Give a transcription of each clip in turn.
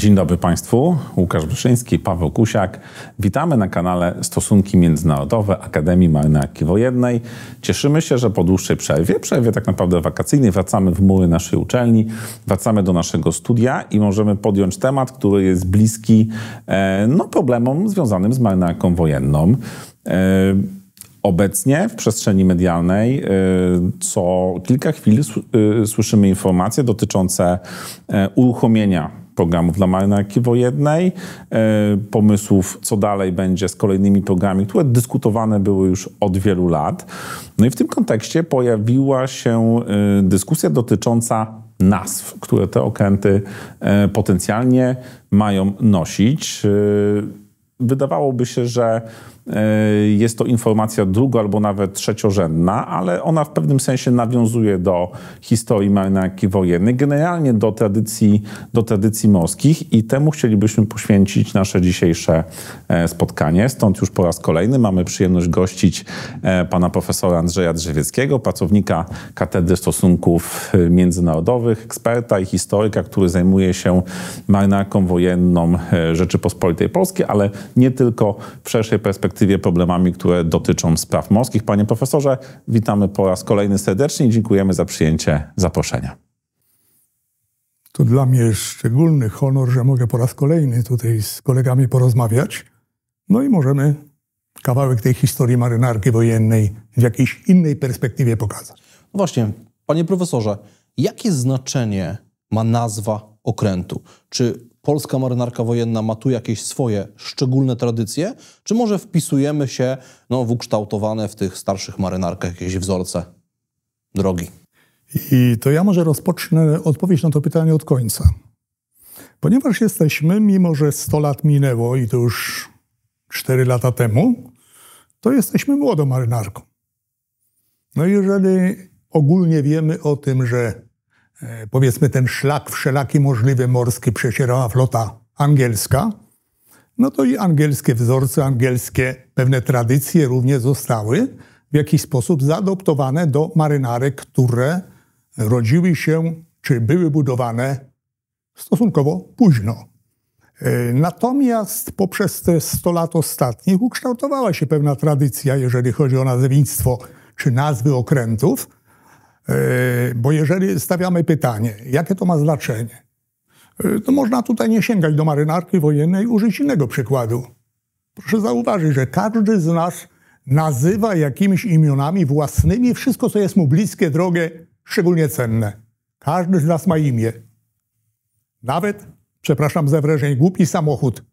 Dzień dobry Państwu. Łukasz Wyszyński, Paweł Kusiak. Witamy na kanale Stosunki Międzynarodowe Akademii Marynarki Wojennej. Cieszymy się, że po dłuższej przerwie, przerwie tak naprawdę wakacyjnej, wracamy w mury naszej uczelni, wracamy do naszego studia i możemy podjąć temat, który jest bliski e, no, problemom związanym z marynarką wojenną. E, Obecnie w przestrzeni medialnej y, co kilka chwil słyszymy informacje dotyczące e, uruchomienia programów dla marynarki wojennej, e, pomysłów, co dalej będzie z kolejnymi programami, które dyskutowane były już od wielu lat. No i w tym kontekście pojawiła się e, dyskusja dotycząca nazw, które te okręty potencjalnie mają nosić. Wydawałoby się, że E, jest to informacja drugo- albo nawet trzeciorzędna, ale ona w pewnym sensie nawiązuje do historii marynarki wojennej, generalnie do tradycji, do tradycji morskich i temu chcielibyśmy poświęcić nasze dzisiejsze e, spotkanie. Stąd już po raz kolejny mamy przyjemność gościć e, pana profesora Andrzeja Drzewieckiego, pracownika Katedry Stosunków Międzynarodowych, eksperta i historyka, który zajmuje się marynarką wojenną Rzeczypospolitej Polskiej, ale nie tylko w szerszej perspektywie perspektywie problemami, które dotyczą spraw morskich. Panie profesorze, witamy po raz kolejny serdecznie i dziękujemy za przyjęcie zaproszenia. To dla mnie jest szczególny honor, że mogę po raz kolejny tutaj z kolegami porozmawiać. No i możemy kawałek tej historii marynarki wojennej w jakiejś innej perspektywie pokazać. No właśnie, panie profesorze, jakie znaczenie ma nazwa okrętu? Czy polska marynarka wojenna ma tu jakieś swoje szczególne tradycje, czy może wpisujemy się no, w ukształtowane w tych starszych marynarkach jakieś wzorce drogi? I to ja może rozpocznę odpowiedź na to pytanie od końca. Ponieważ jesteśmy, mimo że 100 lat minęło i to już 4 lata temu, to jesteśmy młodą marynarką. No jeżeli ogólnie wiemy o tym, że powiedzmy ten szlak wszelaki możliwy morski przecierała flota angielska, no to i angielskie wzorce, angielskie pewne tradycje również zostały w jakiś sposób zaadoptowane do marynarek, które rodziły się czy były budowane stosunkowo późno. E, natomiast poprzez te 100 lat ostatnich ukształtowała się pewna tradycja, jeżeli chodzi o nazewnictwo czy nazwy okrętów, E, bo jeżeli stawiamy pytanie, jakie to ma znaczenie, e, to można tutaj nie sięgać do marynarki wojennej, użyć innego przykładu. Proszę zauważyć, że każdy z nas nazywa jakimiś imionami własnymi wszystko, co jest mu bliskie, drogie, szczególnie cenne. Każdy z nas ma imię. Nawet, przepraszam za wrażenie, głupi samochód,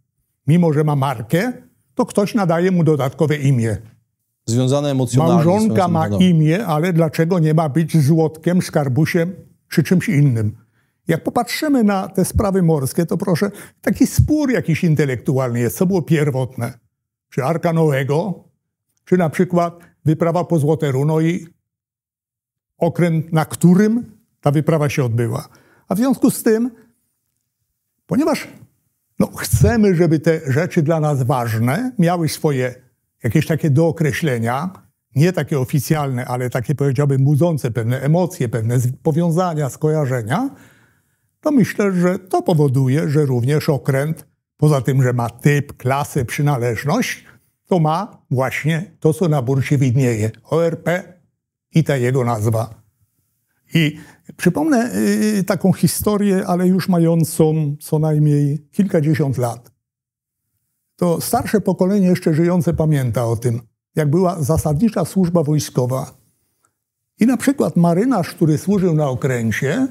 mimo że ma markę, to ktoś nadaje mu dodatkowe imię związane emocjonalnie. Małżonka ma imię, ale dlaczego nie ma być żłotkiem, skarbusiem czy czymś innym? Jak popatrzymy na te sprawy morskie, to proszę, taki spór jakiś intelektualny jest, co było pierwotne. Czy Arka Noego, czy na przykład wyprawa po Złote Runo i okręt, na którym ta wyprawa się odbyła. A w związku z tym, ponieważ no, chcemy, żeby te rzeczy dla nas ważne miały swoje jakieś takie dookreślenia, nie takie oficjalne, ale takie powiedziałbym budzące pewne emocje, pewne powiązania, skojarzenia, to myślę, że to powoduje, że również okręt, poza tym, że ma typ, klasę, przynależność, to ma właśnie to, co na burcie widnieje. ORP i ta jego nazwa. I przypomnę y, taką historię, ale już mającą co najmniej kilkadziesiąt lat to starsze pokolenie jeszcze żyjące pamięta o tym, jak była zasadnicza służba wojskowa. I na przykład marynarz, który służył na okręcie,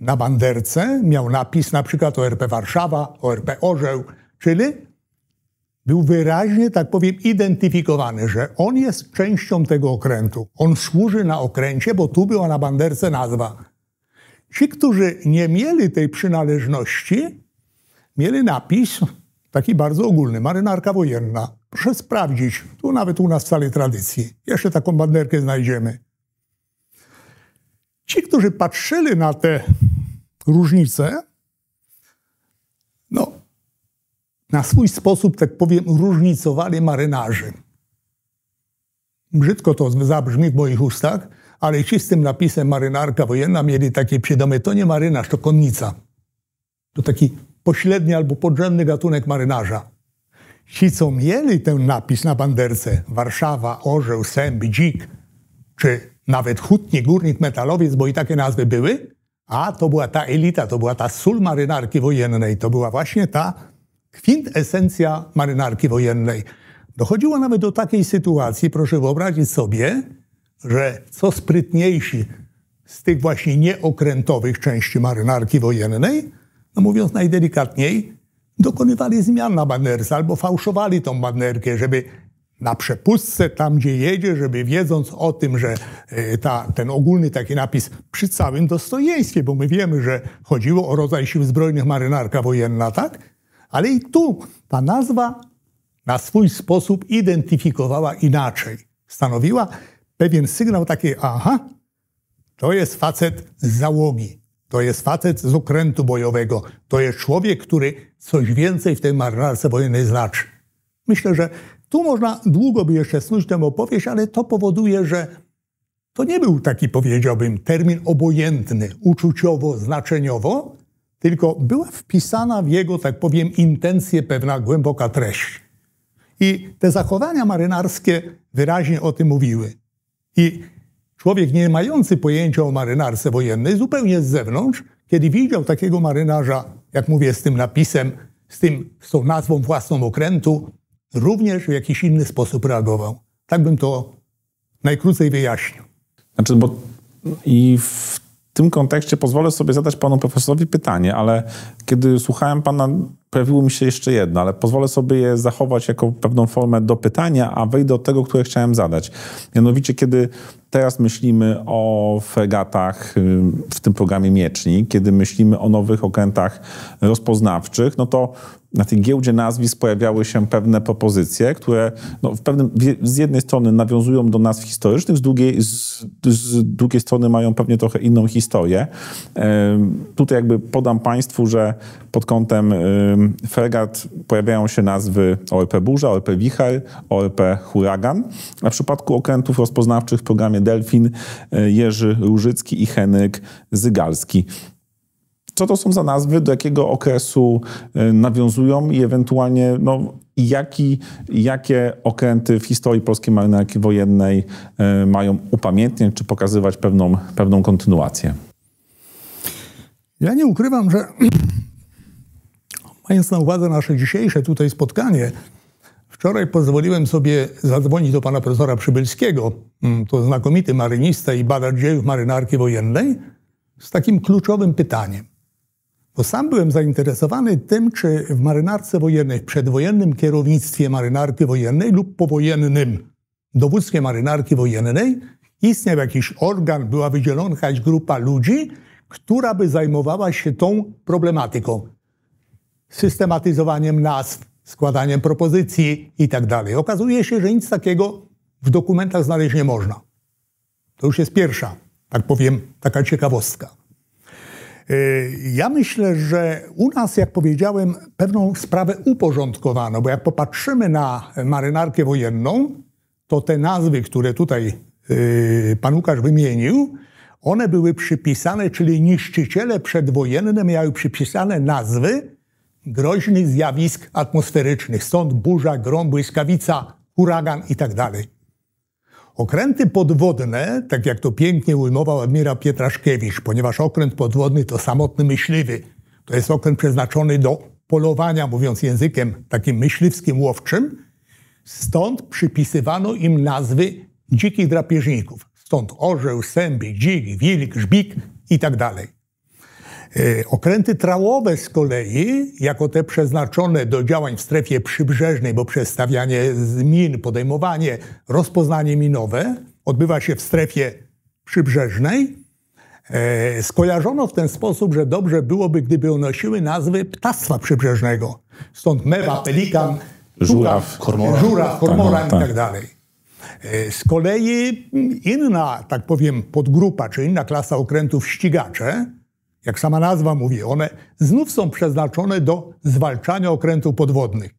na banderce, miał napis na przykład ORP Warszawa, ORP Orzeł, czyli był wyraźnie, tak powiem, identyfikowany, że on jest częścią tego okrętu. On służy na okręcie, bo tu była na banderce nazwa. Ci, którzy nie mieli tej przynależności, mieli napis taki bardzo ogólny, marynarka wojenna. Proszę sprawdzić, tu nawet u nas w tradycji. Jeszcze taką banderkę znajdziemy. Ci, którzy patrzyli na te różnice, no, na swój sposób, tak powiem, różnicowali marynarzy. Brzydko to zabrzmi w moich ustach, ale ci z tym napisem marynarka wojenna mieli takie przydomy, to nie marynarz, to konnica. To taki pośredni albo podrzędny gatunek marynarza. Ci, co mieli ten napis na banderce Warszawa, Orzeł, Sęb, Dzik, czy nawet hutnik, górnik, metalowiec, bo i takie nazwy były, a to była ta elita, to była ta sól marynarki wojennej, to była właśnie ta kwintesencja marynarki wojennej. Dochodziło nawet do takiej sytuacji, proszę wyobrazić sobie, że co sprytniejsi z tych właśnie nieokrętowych części marynarki wojennej, no mówiąc najdelikatniej, dokonywali zmian na banerce albo fałszowali tą banerkę, żeby na przepustce, tam gdzie jedzie, żeby wiedząc o tym, że e, ta, ten ogólny taki napis przy całym dostojeństwie, bo my wiemy, że chodziło o rodzaj sił zbrojnych marynarka wojenna, tak? Ale i tu ta nazwa na swój sposób identyfikowała inaczej. Stanowiła pewien sygnał taki, aha, to jest facet z załogi, to jest facet z okrętu bojowego, to jest człowiek, który coś więcej w tej marynarce wojennej znaczy. Myślę, że tu można długo by jeszcze snuć tę opowieść, ale to powoduje, że to nie był taki, powiedziałbym, termin obojętny, uczuciowo, znaczeniowo, tylko była wpisana w jego, tak powiem, intencję pewna głęboka treść. I te zachowania marynarskie wyraźnie o tym mówiły. I człowiek nie mający pojęcia o marynarce wojennej, zupełnie z zewnątrz, kiedy widział takiego marynarza, jak mówię, z tym napisem, z, tym, z tą nazwą własną okrętu, również w jakiś inny sposób reagował. Tak bym to najkrócej wyjaśnił. Znaczy, bo i w tym kontekście pozwolę sobie zadać panu profesorowi pytanie, ale kiedy słuchałem pana, pojawiło mi się jeszcze jedno, ale pozwolę sobie je zachować jako pewną formę do pytania, a wejdę do tego, które chciałem zadać. Mianowicie, kiedy teraz myślimy o fregatach y, w tym programie Miecznik, kiedy myślimy o nowych okrętach rozpoznawczych, no to na tej giełdzie nazwisk pojawiały się pewne propozycje, które no, w pewnym, z jednej strony nawiązują do nazw historycznych, z drugiej, z, z drugiej strony mają pewnie trochę inną historię. Tutaj jakby podam Państwu, że pod kątem fregat pojawiają się nazwy ORP Burza, ORP Wicher, ORP Huragan. A w przypadku okrętów rozpoznawczych w programie Delfin y, Jerzy Różycki i Henryk Zygalski co to są za nazwy, do jakiego okresu y, nawiązują i ewentualnie no, jaki, jakie okręty w historii polskiej marynarki wojennej y, mają upamiętniać czy pokazywać pewną, pewną kontynuację. Ja nie ukrywam, że mając na uwadze nasze dzisiejsze tutaj spotkanie, wczoraj pozwoliłem sobie zadzwonić do pana profesora Przybylskiego, mm, to znakomity marynista i badacz dziejów marynarki wojennej, z takim kluczowym pytaniem. Bo sam byłem zainteresowany tym, czy w marynarce wojennej, w przedwojennym kierownictwie marynarki wojennej lub powojennym dowództwie marynarki wojennej istniał jakiś organ, była wydzielona jakaś grupa ludzi, która by zajmowała się tą problematyką. Systematyzowaniem nazw, składaniem propozycji itd. Tak Okazuje się, że nic takiego w dokumentach znaleźć nie można. To już jest pierwsza, tak powiem, taka ciekawostka. Y, ja myślę, że u nas, jak powiedziałem, pewną sprawę uporządkowano, bo jak popatrzymy na marynarkę wojenną, to te nazwy, które tutaj y, pan Łukasz wymienił, one były przypisane, czyli niszczyciele przedwojenne miały przypisane nazwy groźnych zjawisk atmosferycznych. Stąd burza, grom, błyskawica, huragan i tak. Okręty podwodne, tak jak to pięknie ujmował admirał Pietraszkiewicz, ponieważ okręt podwodny to samotny myśliwy. To jest okręt przeznaczony do polowania, mówiąc językiem takim myśliwskim, łowczym. Stąd przypisywano im nazwy dzikich drapieżników. Stąd orzeł, sęby, dzik, wilk, żbik i tak dalej. E, okręty trałowe z kolei, jako te przeznaczone do działań w strefie przybrzeżnej, bo przestawianie min, podejmowanie, rozpoznanie minowe odbywa się w strefie przybrzeżnej, e, skojarzono w ten sposób, że dobrze byłoby, gdyby nosiły nazwy ptactwa przybrzeżnego. Stąd mewa, pelikan, żuraw, kormoran, żuraw, kormoran tak, i tak dalej. E, z kolei inna, tak powiem, podgrupa, czy inna klasa okrętów ścigacze, jak sama nazwa mówi, one znów są przeznaczone do zwalczania okrętów podwodnych.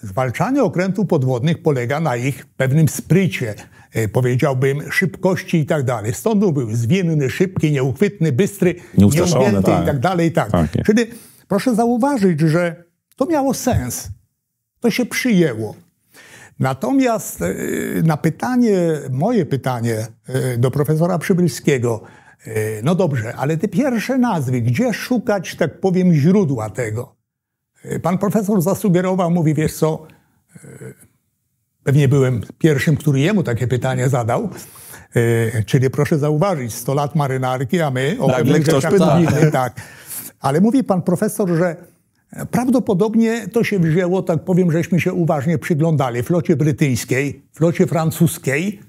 Zwalczanie okrętów podwodnych polega na ich pewnym sprycie, e, powiedziałbym, szybkości i tak dalej. Stąd był zwinny, szybki, nieuchwytny, bystry, nieugięty tak. i tak dalej. Tak. tak Czyli proszę zauważyć, że to miało sens. To się przyjęło. Natomiast e, na pytanie, moje pytanie e, do profesora Przybylskiego, no dobrze, ale te pierwsze nazwy, gdzie szukać, tak powiem, źródła tego? Pan profesor zasugerował, mówi, wiesz co, pewnie byłem pierwszym, który jemu takie pytanie zadał, czyli proszę zauważyć, 100 lat marynarki, a my o pewnych rzeczach mówimy, tak. Ale mówi pan profesor, że Prawdopodobnie to się wzięło, tak powiem, żeśmy się uważnie przyglądali flocie brytyjskiej, flocie francuskiej,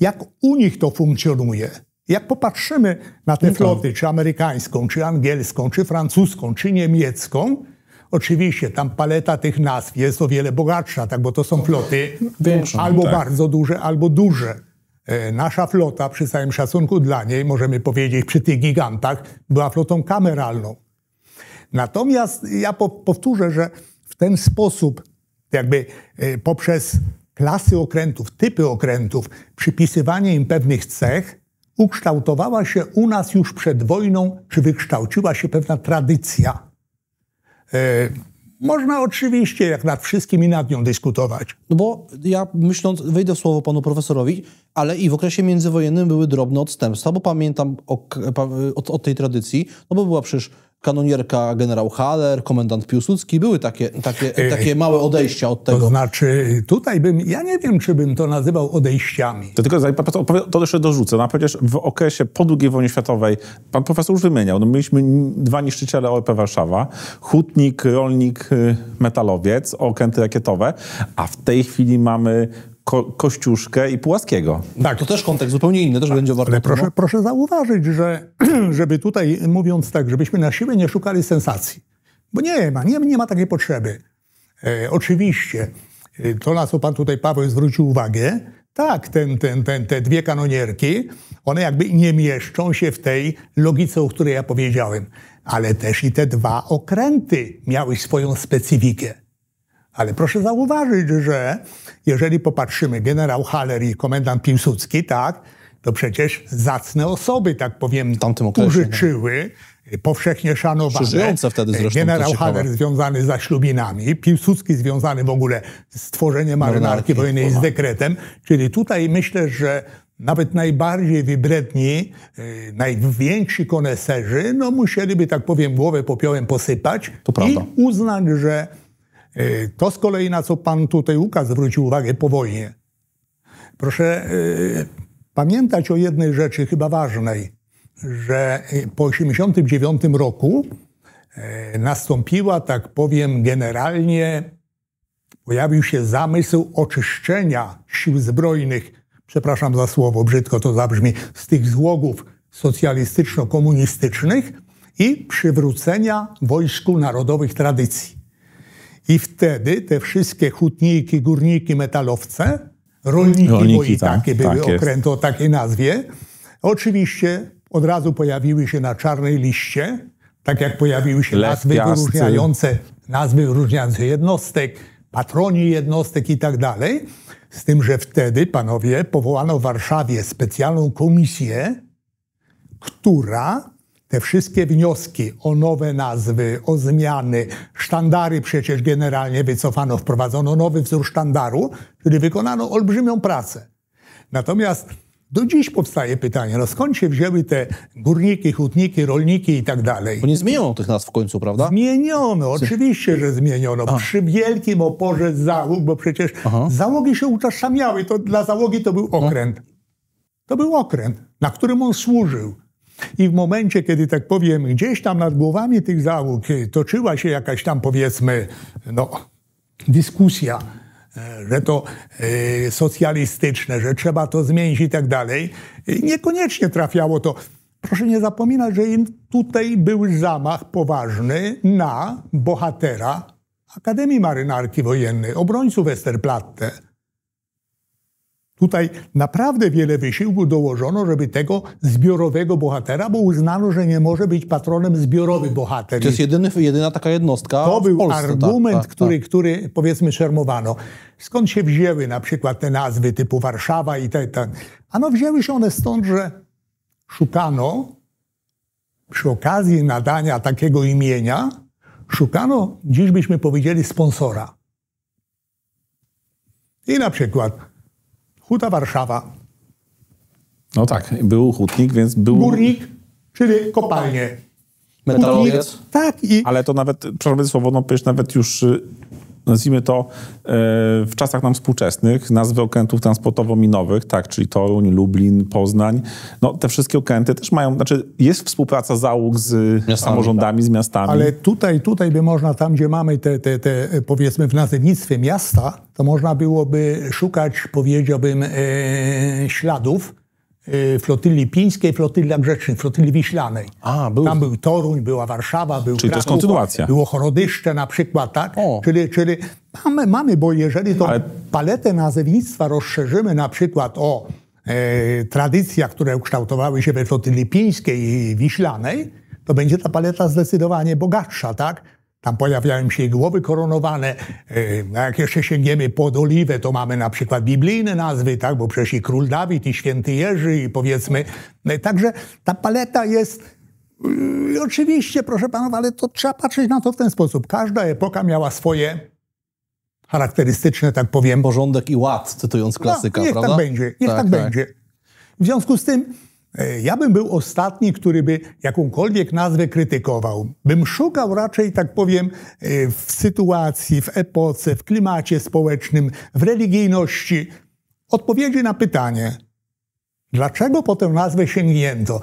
jak u nich to funkcjonuje. Jak popatrzymy na te no floty, czy amerykańską, czy angielską, czy francuską, czy niemiecką, oczywiście tam paleta tych nazw jest o wiele bogatsza, tak, bo to są floty Większą, albo tak. bardzo duże, albo duże. E, nasza flota, przy całym szacunku dla niej, możemy powiedzieć, przy tych gigantach, była flotą kameralną. Natomiast ja powtórzę, że w ten sposób, jakby e, poprzez klasy okrętów, typy okrętów, przypisywanie im pewnych cech, ukształtowała się u nas już przed wojną, czy wykształciła się pewna tradycja. E, można oczywiście, jak nad wszystkim i nad nią dyskutować. No bo ja myśląc, wejdę w słowo panu profesorowi, ale i w okresie międzywojennym były drobne odstępstwa, bo pamiętam o, o, o tej tradycji, no bo była przecież kanonierka generał Haller, komendant Piłsudski, były takie, takie, e, takie małe odejścia od tego. To znaczy, tutaj bym, ja nie wiem, czy bym to nazywał odejściami. To tylko to jeszcze dorzucę. No, przecież w okresie po II wojnie światowej, pan profesor już wymieniał, no, mieliśmy dwa niszczyciele OEP Warszawa, hutnik, rolnik, y, metalowiec, okręty rakietowe, a w tej chwili mamy Ko Kościuszkę i Pułaskiego. Tak. To też kontekst zupełnie inny, też będzie warto. Ale proszę, proszę zauważyć, że żeby tutaj, mówiąc tak, żebyśmy na siłę nie szukali sensacji. Bo nie ma, nie, nie ma takiej potrzeby. E, oczywiście, e, to na co pan tutaj, Paweł, zwrócił uwagę, tak, ten, ten, ten, te dwie kanonierki, one jakby nie mieszczą się w tej logice, o której ja powiedziałem. Ale też i te dwa okręty miały swoją specyfikę. Ale proszę zauważyć, że jeżeli popatrzymy, generał Haller i komendant Piłsudski, tak, to przecież zacne osoby, tak powiem, użyczyły, no. powszechnie szanowane. wtedy zresztą, Generał Haller związany za ślubinami, Piłsudski związany w ogóle z tworzeniem marynarki wojennej z dekretem. Czyli tutaj myślę, że nawet najbardziej wybredni, yy, najwięksi koneserzy, no musieliby, tak powiem, głowę popiołem posypać i uznać, że to z kolei, na co pan tutaj Łukasz zwrócił uwagę po wojnie. Proszę e, pamiętać o jednej rzeczy chyba ważnej, że po 1989 roku e, nastąpiła, tak powiem, generalnie pojawił się zamysł oczyszczenia sił zbrojnych, przepraszam za słowo, brzydko to zabrzmi, z tych złogów socjalistyczno-komunistycznych i przywrócenia wojsku narodowych tradycji. I wtedy te wszystkie hutniki, górniki, metalowce, rolniki, rolniki bo i tak, takie były tak okręty o takiej nazwie, oczywiście od razu pojawiły się na czarnej liście, tak jak pojawiły się nazwy wyróżniające, nazwy wyróżniające jednostek, patroni jednostek i tak dalej. Z tym, że wtedy, panowie, powołano w Warszawie specjalną komisję, która te wszystkie wnioski o nowe nazwy, o zmiany, sztandary przecież generalnie wycofano, wprowadzono nowy wzór sztandaru, czyli wykonano olbrzymią pracę. Natomiast do dziś powstaje pytanie, no skąd się wzięły te górniki, hutniki, rolniki i tak dalej? Bo nie zmieniono tych nazw w końcu, prawda? Zmieniono, oczywiście, że zmieniono. A. Przy wielkim oporze załóg, bo przecież Aha. załogi się utożsamiały. To dla załogi to był okręt. To był okręt, na którym on służył. I w momencie, kiedy tak powiem, gdzieś tam nad głowami tych załóg toczyła się jakaś tam powiedzmy, no, dyskusja, e, że to e, socjalistyczne, że trzeba to zmienić i tak dalej, niekoniecznie trafiało to. Proszę nie zapominać, że tutaj był zamach poważny na bohatera Akademii Marynarki Wojennej, obrońców Westerplatte Tutaj naprawdę wiele wysiłku dołożono, żeby tego zbiorowego bohatera, bo uznano, że nie może być patronem zbiorowy bohater. To jest jedyny, jedyna taka jednostka To był Polsce, argument, tak, tak, który, tak. który powiedzmy szermowano. Skąd się wzięły na przykład te nazwy typu Warszawa i tak, tak. Ano wzięły się one stąd, że szukano przy okazji nadania takiego imienia szukano, dziś byśmy powiedzieli, sponsora. I na przykład Huta Warszawa, No tak, był hutnik, więc był... górnik, czyli kopalnie. Metalowiec? Tak, i Ale to nawet, przepraszam słowo, no przecież nawet już y, nazwijmy to e, w czasach nam współczesnych, nazwy okrętów transportowo-minowych, tak, czyli Toruń, Lublin, Poznań, no te wszystkie okręty też mają, znaczy jest współpraca załóg z Miastami, samorządami, z miastami. Ale tutaj, tutaj by można, tam gdzie mamy te, te, te powiedzmy w nazewnictwie miasta, to można byłoby szukać, powiedziałbym, e, śladów e, flotyli pińskiej, flotyli grzecznej, flotyli wiślanej. A, był- Tam był Toruń, była Warszawa, był Czyli to jest Kraków, kontynuacja. Było Chorodyszcze na przykład, tak? O. Czyli, czyli mamy, mamy, bo jeżeli to Ale- paletę nazewnictwa rozszerzymy na przykład o e, tradycjach, które ukształtowały się we flotyli pińskiej i wiślanej, to będzie ta paleta zdecydowanie bogatsza, tak? Tam pojawiają się głowy koronowane. e, a Jak jeszcze sięgniemy pod oliwę, to mamy na przykład biblijne nazwy, tak? Bo przecież i król Dawid, i święty Jerzy, i powiedzmy. e, Także ta paleta jest i oczywiście, proszę panów, ale to trzeba patrzeć na to w ten sposób. Każda epoka miała swoje charakterystyczne, tak powiem, Porządek i ład, cytując klasyka, no, niech prawda? tak będzie, niech tak, będzie. W związku z tym e, ja bym był ostatni, który by jakąkolwiek nazwę krytykował. Bym szukał raczej, tak powiem, e, w sytuacji, w epoce, w klimacie społecznym, w religijności odpowiedzi na pytanie, dlaczego po tę nazwę sięgnięto.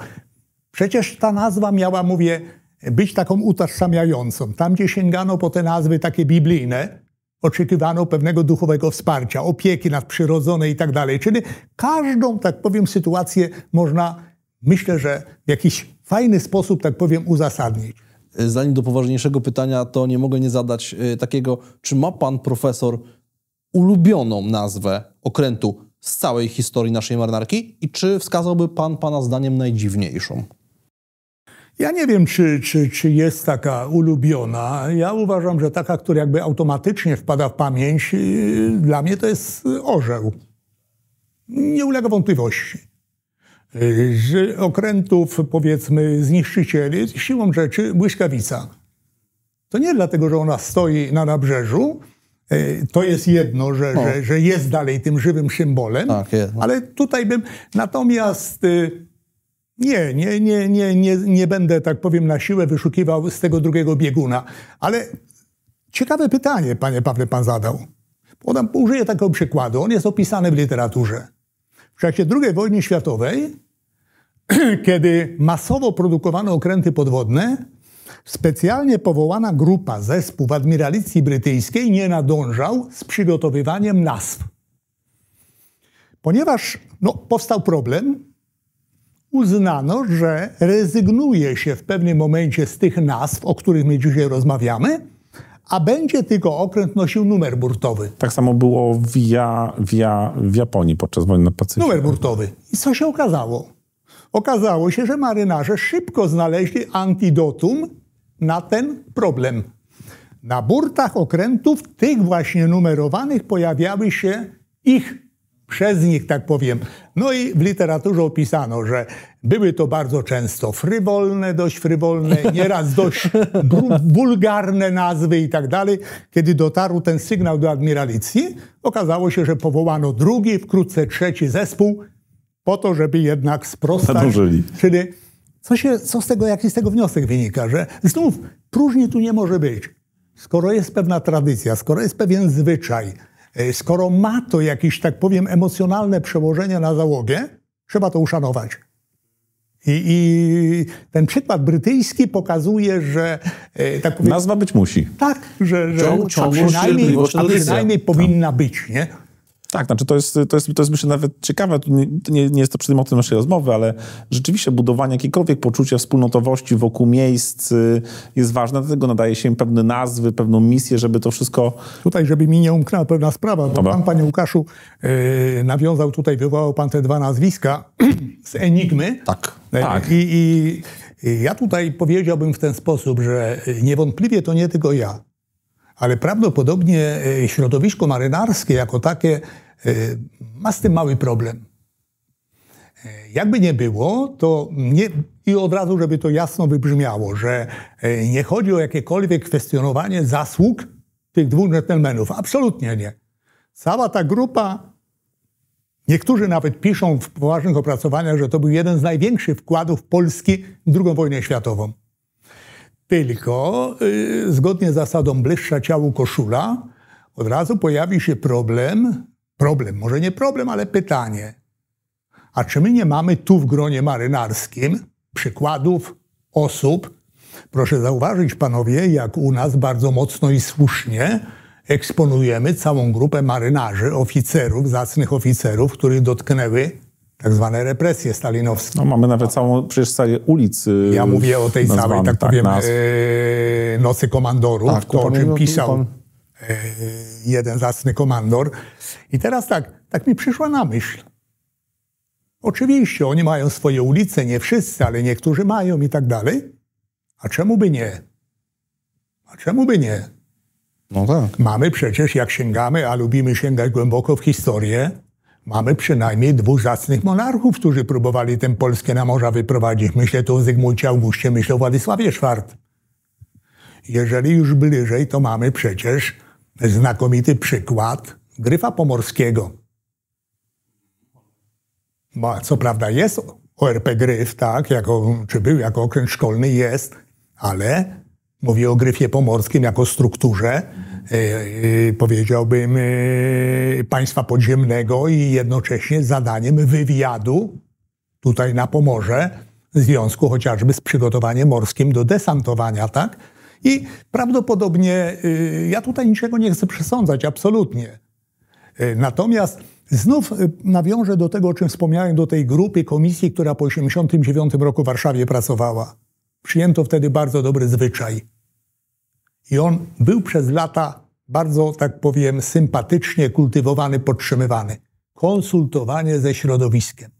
Przecież ta nazwa miała, mówię, być taką utożsamiającą. Tam, gdzie sięgano po te nazwy takie biblijne, oczekiwano pewnego duchowego wsparcia, opieki nadprzyrodzonej i tak dalej. Czyli każdą, tak powiem, sytuację można, myślę, że w jakiś fajny sposób, tak powiem, uzasadnić. Zanim do poważniejszego pytania, to nie mogę nie zadać y, takiego, czy ma pan profesor ulubioną nazwę okrętu z całej historii naszej marynarki i czy wskazałby pan pana zdaniem najdziwniejszą? Ja nie wiem, czy, czy, czy jest taka ulubiona. Ja uważam, że taka, która jakby automatycznie wpada w pamięć, yy, dla mnie to jest orzeł. Nie ulega wątpliwości. Yy, Z okrętów, powiedzmy, zniszczycieli, siłą rzeczy błyskawica. To nie dlatego, że ona stoi na nabrzeżu, yy, to jest jedno, że, że, że jest dalej tym żywym symbolem, Tak, ale tutaj bym, natomiast nie, nie, nie, nie, nie, nie będę, tak powiem, na siłę wyszukiwał z tego drugiego bieguna. Ale ciekawe pytanie, panie Pawle, pan zadał. Podam, użyję takiego przykładu. On jest opisany w literaturze. W czasie II wojny światowej, kiedy masowo produkowano okręty podwodne, specjalnie powołana grupa, zespół w admiralicji brytyjskiej nie nadążał z przygotowywaniem nazw. Ponieważ no, powstał problem, uznano, że rezygnuje się w pewnym momencie z tych nazw, o których my dzisiaj rozmawiamy, a będzie tylko okręt nosił numer burtowy. Tak samo było w, ja, w, ja, w Japonii podczas wojny na Pacyfiku. Numer burtowy. I co się okazało? Okazało się, że marynarze szybko znaleźli antidotum na ten problem. Na burtach okrętów, tych właśnie numerowanych, pojawiały się ich przez nich, tak powiem. No i w literaturze opisano, że były to bardzo często frywolne, dość frywolne, nieraz dość wulgarne nazwy i tak dalej. Kiedy dotarł ten sygnał do admiralicji, okazało się, że powołano drugi, wkrótce trzeci zespół, po to, żeby jednak sprostać. Nadążyli. Czyli co, się, co z tego, jaki z tego wniosek wynika? Że znów próżni tu nie może być. Skoro jest pewna tradycja, skoro jest pewien zwyczaj, skoro ma to jakieś, tak powiem, emocjonalne przełożenie na załogę, trzeba to uszanować. I, I ten przykład brytyjski pokazuje, że e, tak powiem, Nazwa być musi. tak, że, że Ciąg- przynajmniej, przynajmniej powinna być, nie? Tak, znaczy to jest, to jest, to jest myślę nawet ciekawe, nie, to nie, nie jest to przedmiotem naszej rozmowy, ale rzeczywiście budowanie jakiegokolwiek poczucia wspólnotowości wokół miejsc y, jest ważne, dlatego nadaje się im pewne nazwy, pewną misję, żeby to wszystko... Tutaj, żeby mi nie umknęła pewna sprawa, bo Dobra. pan, panie Łukaszu, e, nawiązał tutaj, wywołał pan te dwa nazwiska z Enigmy. Tak. E, Tak. I, i, I ja tutaj powiedziałbym w ten sposób, że niewątpliwie to nie tylko ja, ale prawdopodobnie e, środowisko marynarskie jako takie e, ma z tym mały problem. E, Jakby nie było, to nie, I od razu, żeby to jasno wybrzmiało, że nie chodzi o jakiekolwiek kwestionowanie zasług tych dwóch dżentelmenów. Absolutnie nie. Cała ta grupa, niektórzy nawet piszą w poważnych opracowaniach, że to był jeden z największych wkładów Polski w II wojnę światową. Tylko yy, zgodnie z zasadą bliższa ciału koszula, od razu pojawi się problem, problem, może nie problem, ale pytanie. A czy my nie mamy tu w gronie marynarskim przykładów osób, proszę zauważyć panowie, jak u nas bardzo mocno i słusznie eksponujemy całą grupę marynarzy, oficerów, zacnych oficerów, których dotknęły tak zwane represje stalinowskie. No, mamy nawet całą przecież serię ulic. y, Ja mówię o tej nazwanych, całej, tak, powiem, nazw. e, Nocy Komandorów, Tak, to o czym pisał pan- e, jeden zacny komandor. I teraz tak, tak mi przyszła na myśl. Oczywiście oni mają swoje ulice, nie wszyscy, ale niektórzy mają i tak dalej. A czemu by nie? A czemu by nie? No tak. Mamy przecież, jak sięgamy, a lubimy sięgać głęboko w historię, mamy przynajmniej dwóch zacnych monarchów, którzy próbowali tę Polskę na morza wyprowadzić. Myślę tu o Zygmuncie Augustie, myślę o Władysławie IV. Jeżeli już bliżej, to mamy przecież znakomity przykład Gryfa Pomorskiego. Bo, co prawda jest ORP Gryf, tak, jako, czy był jako okręt szkolny, jest, ale mówię o Gryfie Pomorskim jako strukturze, powiedziałbym, e, państwa podziemnego i jednocześnie zadaniem wywiadu tutaj na Pomorze w związku chociażby z przygotowaniem morskim do desantowania, tak? I prawdopodobnie, ja tutaj niczego nie chcę przesądzać, absolutnie. Natomiast znów nawiążę do tego, o czym wspomniałem, do tej grupy komisji, która po 1989 roku w Warszawie pracowała. Przyjęto wtedy bardzo dobry zwyczaj. I on był przez lata bardzo, tak powiem, sympatycznie kultywowany, podtrzymywany. Konsultowanie ze środowiskiem,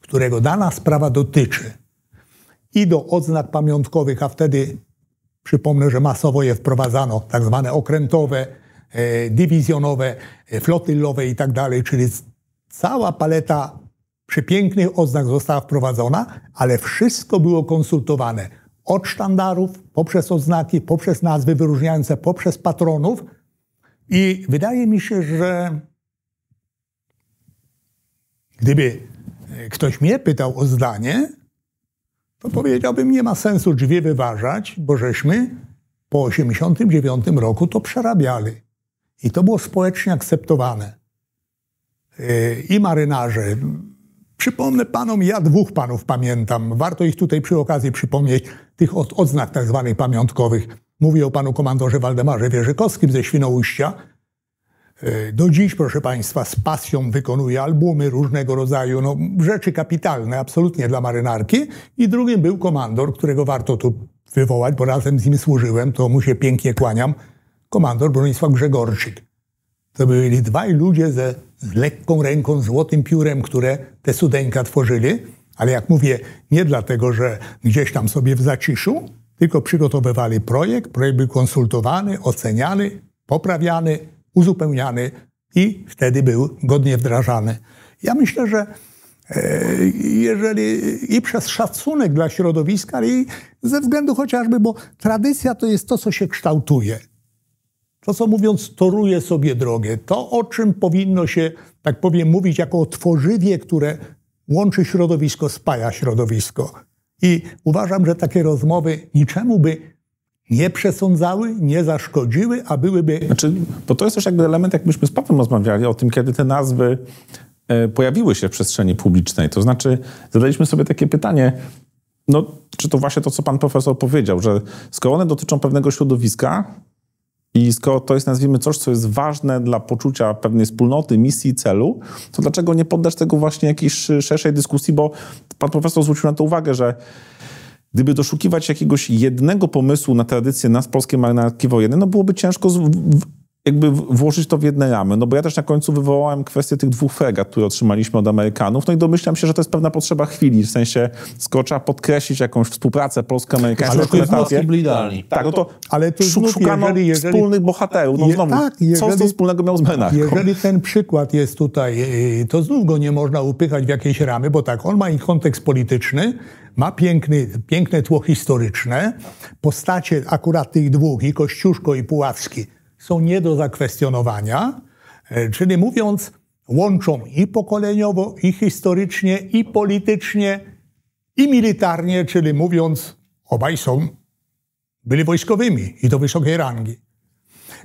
którego dana sprawa dotyczy. I do odznak pamiątkowych, a wtedy Przypomnę, że masowo je wprowadzano, tak zwane okrętowe, e, dywizjonowe, e, flotylowe i tak dalej, czyli cała paleta przepięknych oznak została wprowadzona, ale wszystko było konsultowane. Od sztandarów, poprzez oznaki, poprzez nazwy wyróżniające, poprzez patronów. I wydaje mi się, że gdyby e, ktoś mnie pytał o zdanie, to powiedziałbym, nie ma sensu drzwi wyważać, bo żeśmy po 89 roku to przerabiali. I to było społecznie akceptowane. Yy, I marynarze. Przypomnę panom, ja dwóch panów pamiętam. Warto ich tutaj przy okazji przypomnieć, tych od, odznak tak zwanych pamiątkowych. Mówię o panu komandorze Waldemarze Wierzykowskim ze Świnoujścia. Yy, Do dziś, proszę Państwa, z pasją wykonuje albumy różnego rodzaju, no, rzeczy kapitalne, absolutnie dla marynarki. I drugim był komandor, którego warto tu wywołać, bo razem z nim służyłem, to mu się pięknie kłaniam. Komandor Bronisław Grzegorczyk. To byli dwaj ludzie ze, z lekką ręką, złotym piórem, które te sudeńka tworzyli. Ale jak mówię, nie dlatego, że gdzieś tam sobie w zaciszu, tylko przygotowywali projekt, projekt był konsultowany, oceniany, poprawiany, uzupełniany i wtedy był godnie wdrażany. Ja myślę, że e, jeżeli i przez szacunek dla środowiska, ale i ze względu chociażby, bo tradycja to jest to, co się kształtuje. Co mówiąc, toruje sobie drogę. To, o czym powinno się, tak powiem, mówić jako o tworzywie, które łączy środowisko, spaja środowisko. I uważam, że takie rozmowy niczemu by nie przesądzały, nie zaszkodziły, a byłyby Znaczy, bo to jest też jakby element, jak myśmy z Pawłem rozmawiali o tym, kiedy te nazwy e, pojawiły się w przestrzeni publicznej. To znaczy, zadaliśmy sobie takie pytanie, no, czy to właśnie to, co pan profesor powiedział, że skoro one dotyczą pewnego środowiska i skoro to jest, nazwijmy, coś, co jest ważne dla poczucia pewnej wspólnoty, misji, celu, to dlaczego nie poddać tego właśnie jakiejś szerszej dyskusji, bo pan profesor zwrócił na to uwagę, że Gdyby doszukiwać jakiegoś jednego pomysłu na tradycję nas polskiej marynarki wojennej, no byłoby ciężko jakby włożyć to w jedne ramy, no bo ja też na końcu wywołałem kwestię tych dwóch fregat, które otrzymaliśmy od Amerykanów, no i domyślam się, że to jest pewna potrzeba chwili, w sensie skoro trzeba podkreślić jakąś współpracę polsko-amerykańską. Ale to jest byli idealni. Tak, no to ale to znów, szukano jeżeli, jeżeli, wspólnych bohaterów, no znowu, tak, jeżeli, co to wspólnego miał z Menarką? Jeżeli ten przykład jest tutaj, y, to znów go nie można upychać w jakieś ramy, bo tak, on ma i kontekst polityczny, ma piękny, piękne tło historyczne, postacie akurat tych dwóch, i Kościuszko i Puławski, są nie do zakwestionowania, e, czyli mówiąc, łączą i pokoleniowo, i historycznie, i politycznie, i militarnie, czyli mówiąc, obaj są, byli wojskowymi i do wysokiej rangi.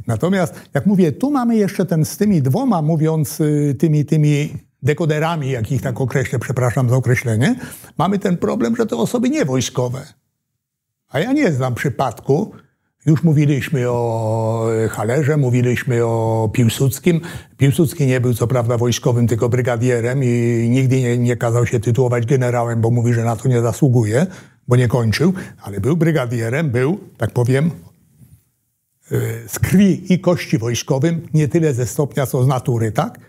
Natomiast, jak mówię, tu mamy jeszcze ten z tymi dwoma, mówiąc y, tymi, tymi dekoderami, jak ich tak określę, przepraszam za określenie, mamy ten problem, że to osoby niewojskowe. A ja nie znam przypadku, już mówiliśmy o Halerze, mówiliśmy o Piłsudskim. Piłsudski nie był co prawda wojskowym, tylko brygadzierem i nigdy nie, nie kazał się tytułować generałem, bo mówi, że na to nie zasługuje, bo nie kończył, ale był brygadzierem, był, tak powiem, y, z krwi i kości wojskowym, nie tyle ze stopnia, co z natury, tak?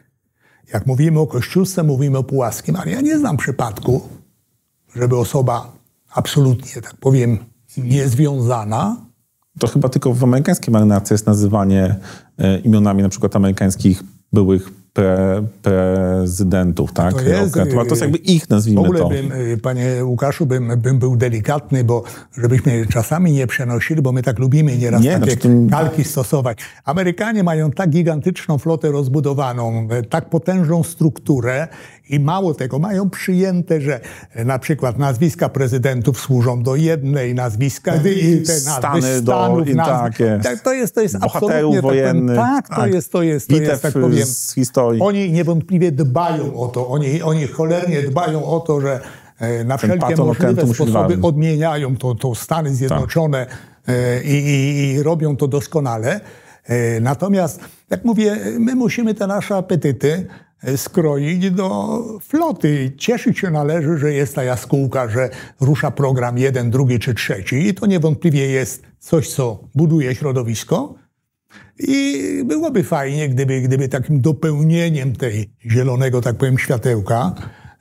Jak mówimy o Kościuszce, mówimy o Pułaskim, ale ja nie znam przypadku, żeby osoba absolutnie, tak powiem, niezwiązana to chyba tylko w amerykańskiej marynarce jest nazywanie e, imionami na przykład amerykańskich byłych pre, prezydentów, tak? To jest, to jest jakby ich, nazwijmy w ogóle to. Bym, y, panie Łukaszu, bym, bym był delikatny, bo żebyśmy czasami nie przenosili, bo my tak lubimy nieraz nie, takie znaczy kalki stosować. Amerykanie mają tak gigantyczną flotę rozbudowaną, e, tak potężną strukturę i mało tego, mają przyjęte, że e, na przykład nazwiska prezydentów służą do jednej, nazwiska i te Stany nazwy Stanów, do, nazwy, tak, to jest, to jest absolutnie wojennych, tak, tak, to jest, to jest, to jest, tak powiem, z historii. Oni niewątpliwie dbają o to, oni, oni cholernie dbają o to, że e, na wszelkie możliwe sposoby odmieniają to, to Stany Zjednoczone tak. i, i, i robią to doskonale. Natomiast, jak mówię, my musimy te nasze apetyty skroić do floty. Cieszyć się należy, że jest ta jaskółka, że rusza program jeden, drugi czy trzeci i to niewątpliwie jest coś, co buduje środowisko. I byłoby fajnie, gdyby, gdyby takim dopełnieniem tej zielonego, tak powiem, światełka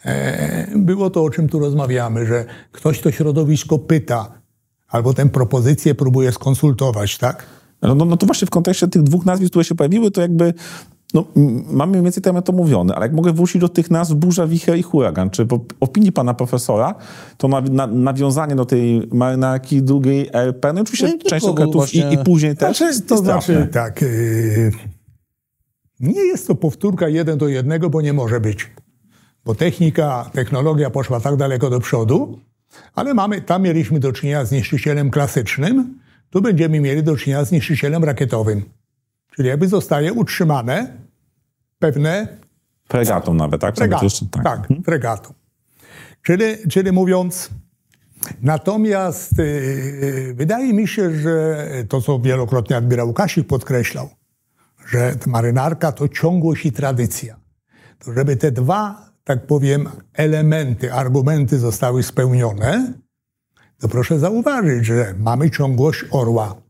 e, było to, o czym tu rozmawiamy, że ktoś to środowisko pyta, albo tę propozycję próbuje skonsultować, tak? No, no, no to właśnie w kontekście tych dwóch nazwisk, które się pojawiły, to jakby no, mamy mniej więcej temat omówiony, ale jak mogę wrócić do tych nazw burza, wicher i huragan, czy po opinii pana profesora to na, na, nawiązanie do tej marynarki drugiej RP, no oczywiście no część właśnie... i, i, później też znaczy, To znaczy tak, yy, nie jest to powtórka jeden do jednego, bo nie może być. Bo technika, technologia poszła tak daleko do przodu, ale mamy, tam mieliśmy do czynienia z niszczycielem klasycznym, tu będziemy mieli do czynienia z niszczycielem rakietowym. Czyli jakby zostaje utrzymane pewne... Fregatą nawet, tak? Fregatą, tak, tak mhm. fregatą. Czyli, czyli mówiąc, natomiast yy, wydaje mi się, że to, co wielokrotnie admirał Kasik podkreślał, że marynarka to ciągłość i tradycja. To żeby te dwa, tak powiem, elementy, argumenty zostały spełnione, to proszę zauważyć, że mamy ciągłość orła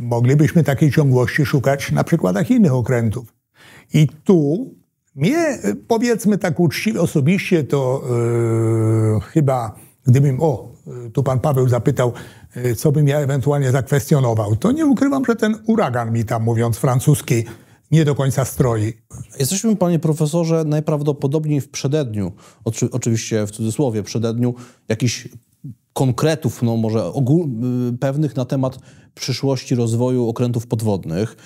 Moglibyśmy takiej ciągłości szukać na przykładach innych okrętów. I tu mnie, powiedzmy tak uczciwie, osobiście to yy, chyba, gdybym, o, tu pan Paweł zapytał, yy, co bym ja ewentualnie zakwestionował, to nie ukrywam, że ten uragan mi tam, mówiąc francuski, nie do końca stroi. Jesteśmy, panie profesorze, najprawdopodobniej w przededniu, oczy, oczywiście w cudzysłowie, przededniu jakichś konkretów, no może ogól, y, pewnych na temat przyszłości rozwoju okrętów podwodnych.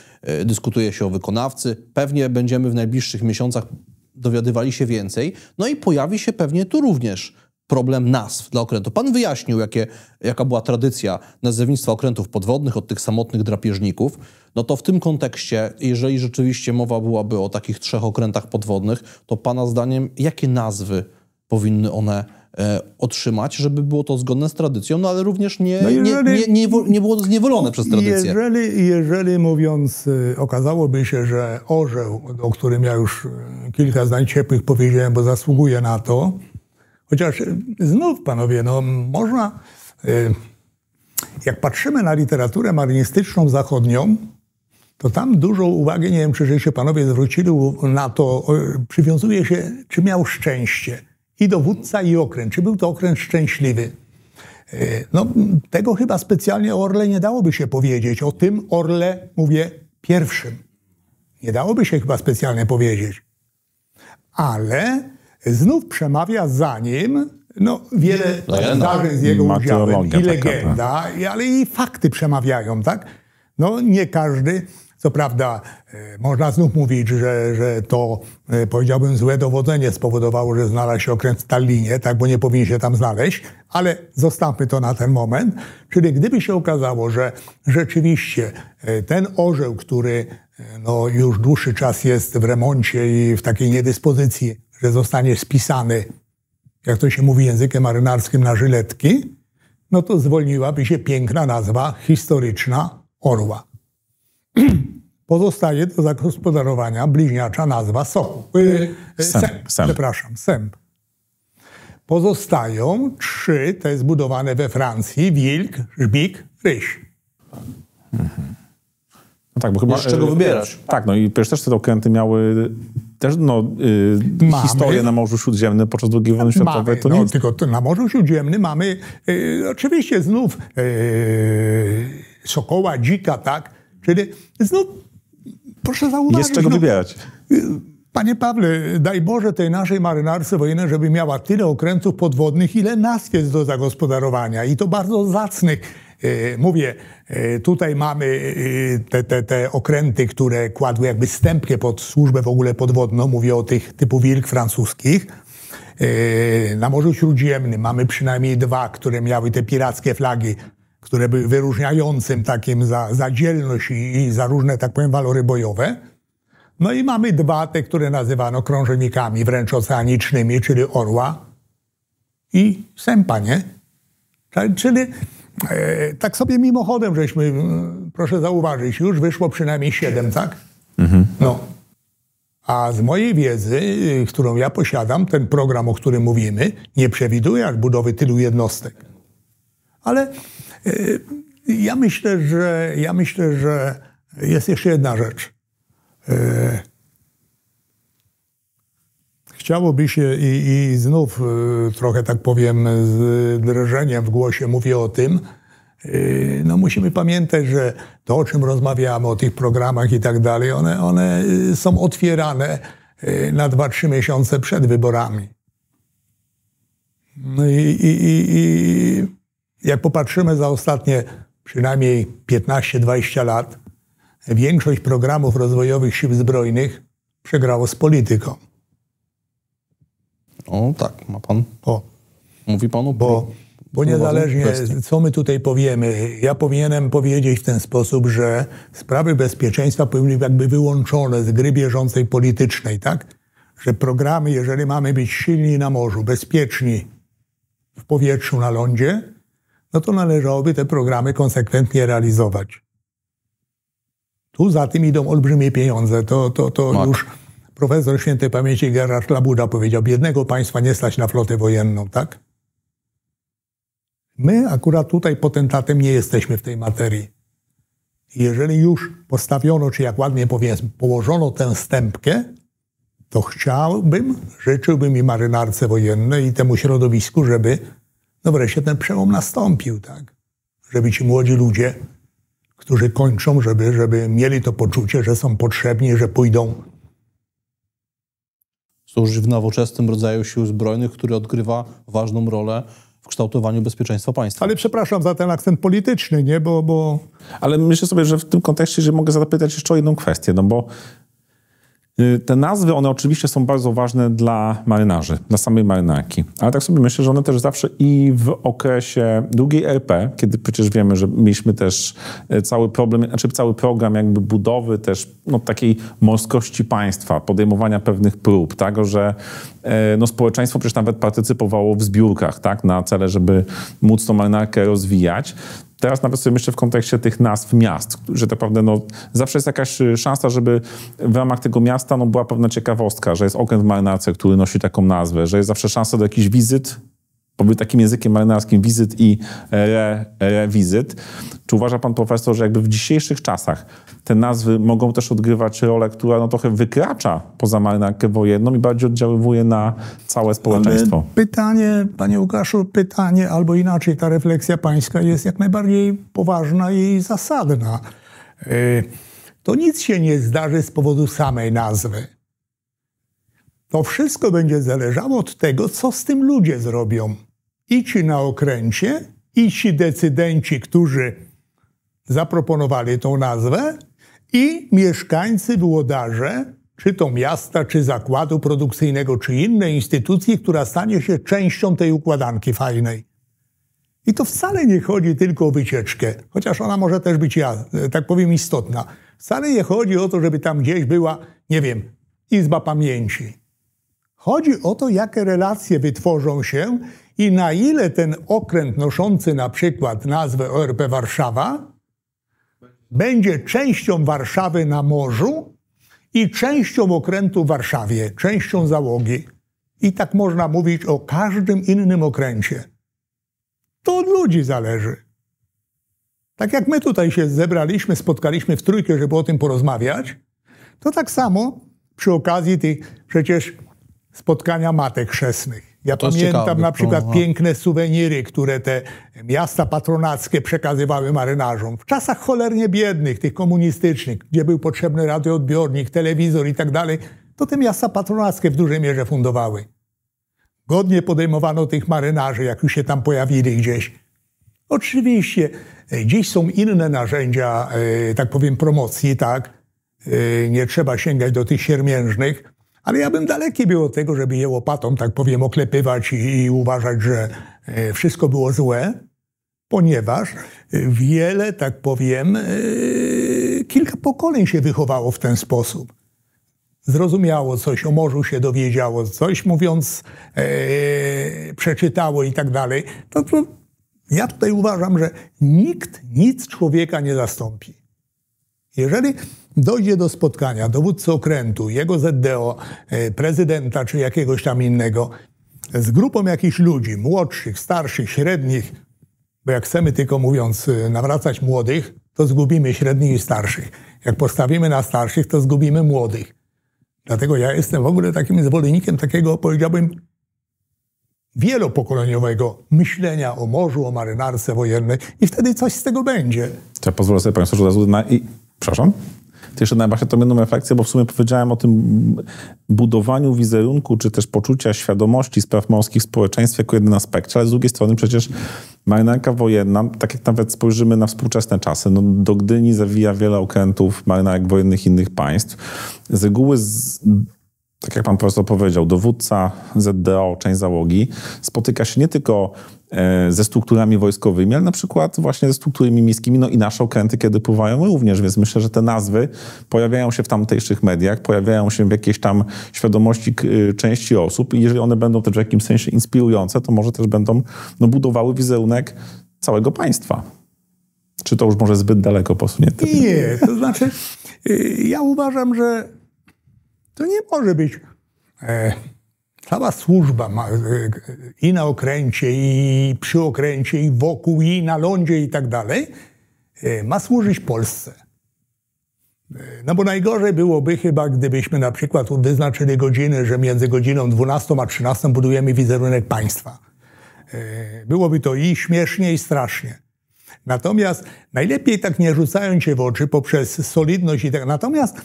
Y, dyskutuje się o wykonawcy. Pewnie będziemy w najbliższych miesiącach dowiadywali się więcej. No i pojawi się pewnie tu również problem nazw dla okrętów. Pan wyjaśnił, jakie, jaka była tradycja nazewnictwa okrętów podwodnych od tych samotnych drapieżników. No to w tym kontekście, jeżeli rzeczywiście mowa byłaby o takich trzech okrętach podwodnych, to Pana zdaniem, jakie nazwy powinny one otrzymać, żeby było to zgodne z tradycją, no ale również nie, no jeżeli, nie, nie, nie, nie, było zniewolone przez tradycję. Jeżeli, jeżeli mówiąc, e, okazałoby się, że orzeł, o którym ja już e, kilka zdań ciepłych powiedziałem, bo zasługuje na to, chociaż znów, panowie, no można, jak patrzymy na literaturę marynistyczną zachodnią, to tam dużo uwagi, nie wiem, czy się panowie zwrócili na to, przywiązuje się, czy miał szczęście. I dowódca, i okręt. Czy był to okręt szczęśliwy? E, no, tego chyba specjalnie o Orle nie dałoby się powiedzieć. O tym Orle mówię pierwszym. Nie dałoby się chyba specjalnie powiedzieć. Ale znów przemawia za nim no, wiele zdarzeń z jego udziałem i legenda, ale i fakty przemawiają, tak? No nie każdy, co prawda e, można znów mówić, że, że to e, powiedziałbym złe dowodzenie spowodowało, że znalazł się okręt w Tallinie, tak, bo nie powinien się tam znaleźć, ale zostawmy to na ten moment. Czyli gdyby się okazało, że rzeczywiście e, ten orzeł, który no, już dłuższy czas jest w remoncie i w takiej niedyspozycji, że zostanie spisany, jak to się mówi językiem marynarskim, na żyletki, no to zwolniłaby się piękna nazwa historyczna orła. Pozostaje do zagospodarowania bliźniacza nazwa soku. Yy, sęp, sęp, Przepraszam, sęp. Pozostają trzy, te zbudowane we Francji, wilk, żbik, ryś. Mhm. No tak, bo chyba... z czego wybierać. Tak, no i przecież też te okręty miały też no, y, historię na Morzu Śródziemnym podczas II wojny światowej. To no, nic... Tylko na Morzu Śródziemnym mamy y, oczywiście znów y, sokoła, dzika, tak? Czyli znów, proszę zauważyć... Jest czego no, wybierać. Panie Pawle, daj Boże tej naszej marynarce wojennej, żeby miała tyle okrętów podwodnych, ile nas jest do zagospodarowania i to bardzo zacnych. E, mówię, e, tutaj mamy te, te, te okręty, które kładły jakby stępkę pod służbę w ogóle podwodną. Mówię o tych typu wilk francuskich. Na Morzu Śródziemnym mamy przynajmniej dwa, które miały te pirackie flagi, które były wyróżniającym takim za, za dzielność i, i za różne, tak powiem, walory bojowe. No i mamy dwa, te, które nazywano krążownikami wręcz oceanicznymi, czyli orła i sępa, nie? Czyli e, tak sobie mimochodem żeśmy, proszę zauważyć, już wyszło przynajmniej siedem, tak? Mhm. No. A z mojej wiedzy, którą ja posiadam, ten program, o którym mówimy, nie przewiduje budowy tylu jednostek. Ale ja myślę, że ja myślę, że jest jeszcze jedna rzecz. E, chciałoby się i, i znów e, trochę tak powiem z drżeniem w głosie mówię o tym, e, no musimy pamiętać, że to, o czym rozmawiamy, o tych programach i tak dalej, one, one są otwierane na 2-3 miesiące przed wyborami. No i, i, i, jak popatrzymy za ostatnie przynajmniej 15-20 lat, większość programów rozwojowych sił zbrojnych przegrało z polityką. O tak, ma pan. O. Mówi panu. Bo, bo niezależnie, co my tutaj powiemy, ja powinienem powiedzieć w ten sposób, że sprawy bezpieczeństwa powinny być jakby wyłączone z gry bieżącej politycznej, tak? Że programy, jeżeli mamy być silni na morzu, bezpieczni w powietrzu, na lądzie, no to należałoby te programy konsekwentnie realizować. Tu za tym idą olbrzymie pieniądze. To, to, to tak. już profesor świętej pamięci Gerard Labuda powiedział, biednego państwa nie stać na flotę wojenną, tak? My akurat tutaj potentatem nie jesteśmy w tej materii. Jeżeli już postawiono, czy jak ładnie powiem, położono tę stępkę, to chciałbym, życzyłbym i marynarce wojennej i temu środowisku, żeby no wreszcie ten przełom nastąpił, tak? Żeby ci młodzi ludzie którzy kończą, żeby, żeby mieli to poczucie, że są potrzebni, że pójdą. Służyć w nowoczesnym rodzaju sił zbrojnych, który odgrywa ważną rolę w kształtowaniu bezpieczeństwa państwa. Ale przepraszam za ten akcent polityczny, nie? Bo, bo... Ale myślę sobie, że w tym kontekście, że mogę zapytać jeszcze o jedną kwestię, no bo te nazwy, one oczywiście są bardzo ważne dla marynarzy, dla samej marynarki. Ale tak sobie myślę, że one też zawsze i w okresie drugiej RP, kiedy przecież wiemy, że mieliśmy też y, cały problem, znaczy cały program jakby budowy też no, takiej morskości państwa, podejmowania pewnych prób, tak, że y, no, społeczeństwo przecież nawet partycypowało w zbiórkach, tak, na cele, żeby móc tą marynarkę rozwijać. Teraz nawet sobie myślę w kontekście tych nazw miast, że tak naprawdę no, zawsze jest jakaś y, szansa, żeby w ramach tego miasta no, była pewna ciekawostka, że jest okręt w marynarce, który nosi taką nazwę, że jest zawsze szansa do jakichś wizyt takim językiem marynarskim wizyt i re, rewizyt. Czy uważa pan profesor, że jakby w dzisiejszych czasach te nazwy mogą też odgrywać rolę, która no trochę wykracza poza marynarkę wojenną i bardziej oddziaływuje na całe społeczeństwo? Ale pytanie, panie Łukaszu, pytanie albo inaczej, ta refleksja pańska jest jak najbardziej poważna i zasadna. E, to nic się nie zdarzy z powodu samej nazwy. To wszystko będzie zależało od tego, co z tym ludzie zrobią. I ci na okręcie, i ci decydenci, którzy zaproponowali tą nazwę, i mieszkańcy włodarze, czy to miasta, czy zakładu produkcyjnego, czy innej instytucji, która stanie się częścią tej układanki fajnej. I to wcale nie chodzi tylko o wycieczkę, chociaż ona może też być, ja, tak powiem, istotna. Wcale nie chodzi o to, żeby tam gdzieś była, nie wiem, izba pamięci. Chodzi o to, jakie relacje wytworzą się i na ile ten okręt noszący na przykład nazwę ORP Warszawa będzie częścią Warszawy na morzu i częścią okrętu w Warszawie, częścią załogi. I tak można mówić o każdym innym okręcie. To od ludzi zależy. Tak jak my tutaj się zebraliśmy, spotkaliśmy w trójkę, żeby o tym porozmawiać, to tak samo przy okazji tych przecież spotkania matek chrzestnych. Ja to pamiętam na przykład Aha. piękne suweniry, które te miasta patronackie przekazywały marynarzom. W czasach cholernie biednych, tych komunistycznych, gdzie był potrzebny radioodbiornik, telewizor i tak dalej, to te miasta patronackie w dużej mierze fundowały. Godnie podejmowano tych marynarzy, jak już się tam pojawili gdzieś. Oczywiście e, dziś są inne narzędzia, e, tak powiem, promocji, tak? E, nie trzeba sięgać do tych siermiężnych, ale ja bym daleki był od tego, żeby je łopatą, tak powiem, oklepywać i, i uważać, że e, wszystko było złe, ponieważ wiele, tak powiem, e, kilka pokoleń się wychowało w ten sposób. Zrozumiało coś, o morzu się dowiedziało, coś mówiąc, e, przeczytało i tak dalej. To, to ja tutaj uważam, że nikt nic człowieka nie zastąpi. Jeżeli dojdzie do spotkania dowódcy okrętu, jego ZDO, e, prezydenta czy jakiegoś tam innego, z grupą jakichś ludzi, młodszych, starszych, średnich, bo jak chcemy tylko mówiąc e, nawracać młodych, to zgubimy średnich i starszych. Jak postawimy na starszych, to zgubimy młodych. Dlatego ja jestem w ogóle takim zwolennikiem takiego, powiedziałbym, wielopokoleniowego myślenia o morzu, o marynarce wojennej i wtedy coś z tego będzie. Ja pozwolę sobie od razu na... Przepraszam? to jeszcze najbardziej to jedną refleksję, bo w sumie powiedziałem o tym budowaniu wizerunku, czy też poczucia świadomości spraw morskich w społeczeństwie jako jeden aspekt, ale z drugiej strony przecież marynarka wojenna, tak jak nawet spojrzymy na współczesne czasy, no do Gdyni zawija wiele okrętów marynarek wojennych innych państw. Z reguły z, tak jak pan profesor powiedział, dowódca ZDO, część załogi, spotyka się nie tylko ze strukturami wojskowymi, ale na przykład właśnie ze strukturami miejskimi, no i nasze okręty, kiedy pływają również, więc myślę, że te nazwy pojawiają się w tamtejszych mediach, pojawiają się w jakiejś tam świadomości e, części osób i jeżeli one będą też w jakimś sensie inspirujące, to może też będą no, budowały wizerunek całego państwa. Czy to już może zbyt daleko posunięte? Nie, to znaczy y, ja uważam, że to nie może być e, cała służba ma, e, i na okręcie, i przy okręcie, i wokół, i na lądzie i tak dalej, e, ma służyć Polsce. E, no bo najgorzej byłoby chyba, gdybyśmy na przykład wyznaczyli godziny, że między godziną 12 a 13 budujemy wizerunek państwa. Byłoby to i śmiesznie, i strasznie. Natomiast najlepiej tak nie rzucając się w oczy poprzez solidność i tak. Natomiast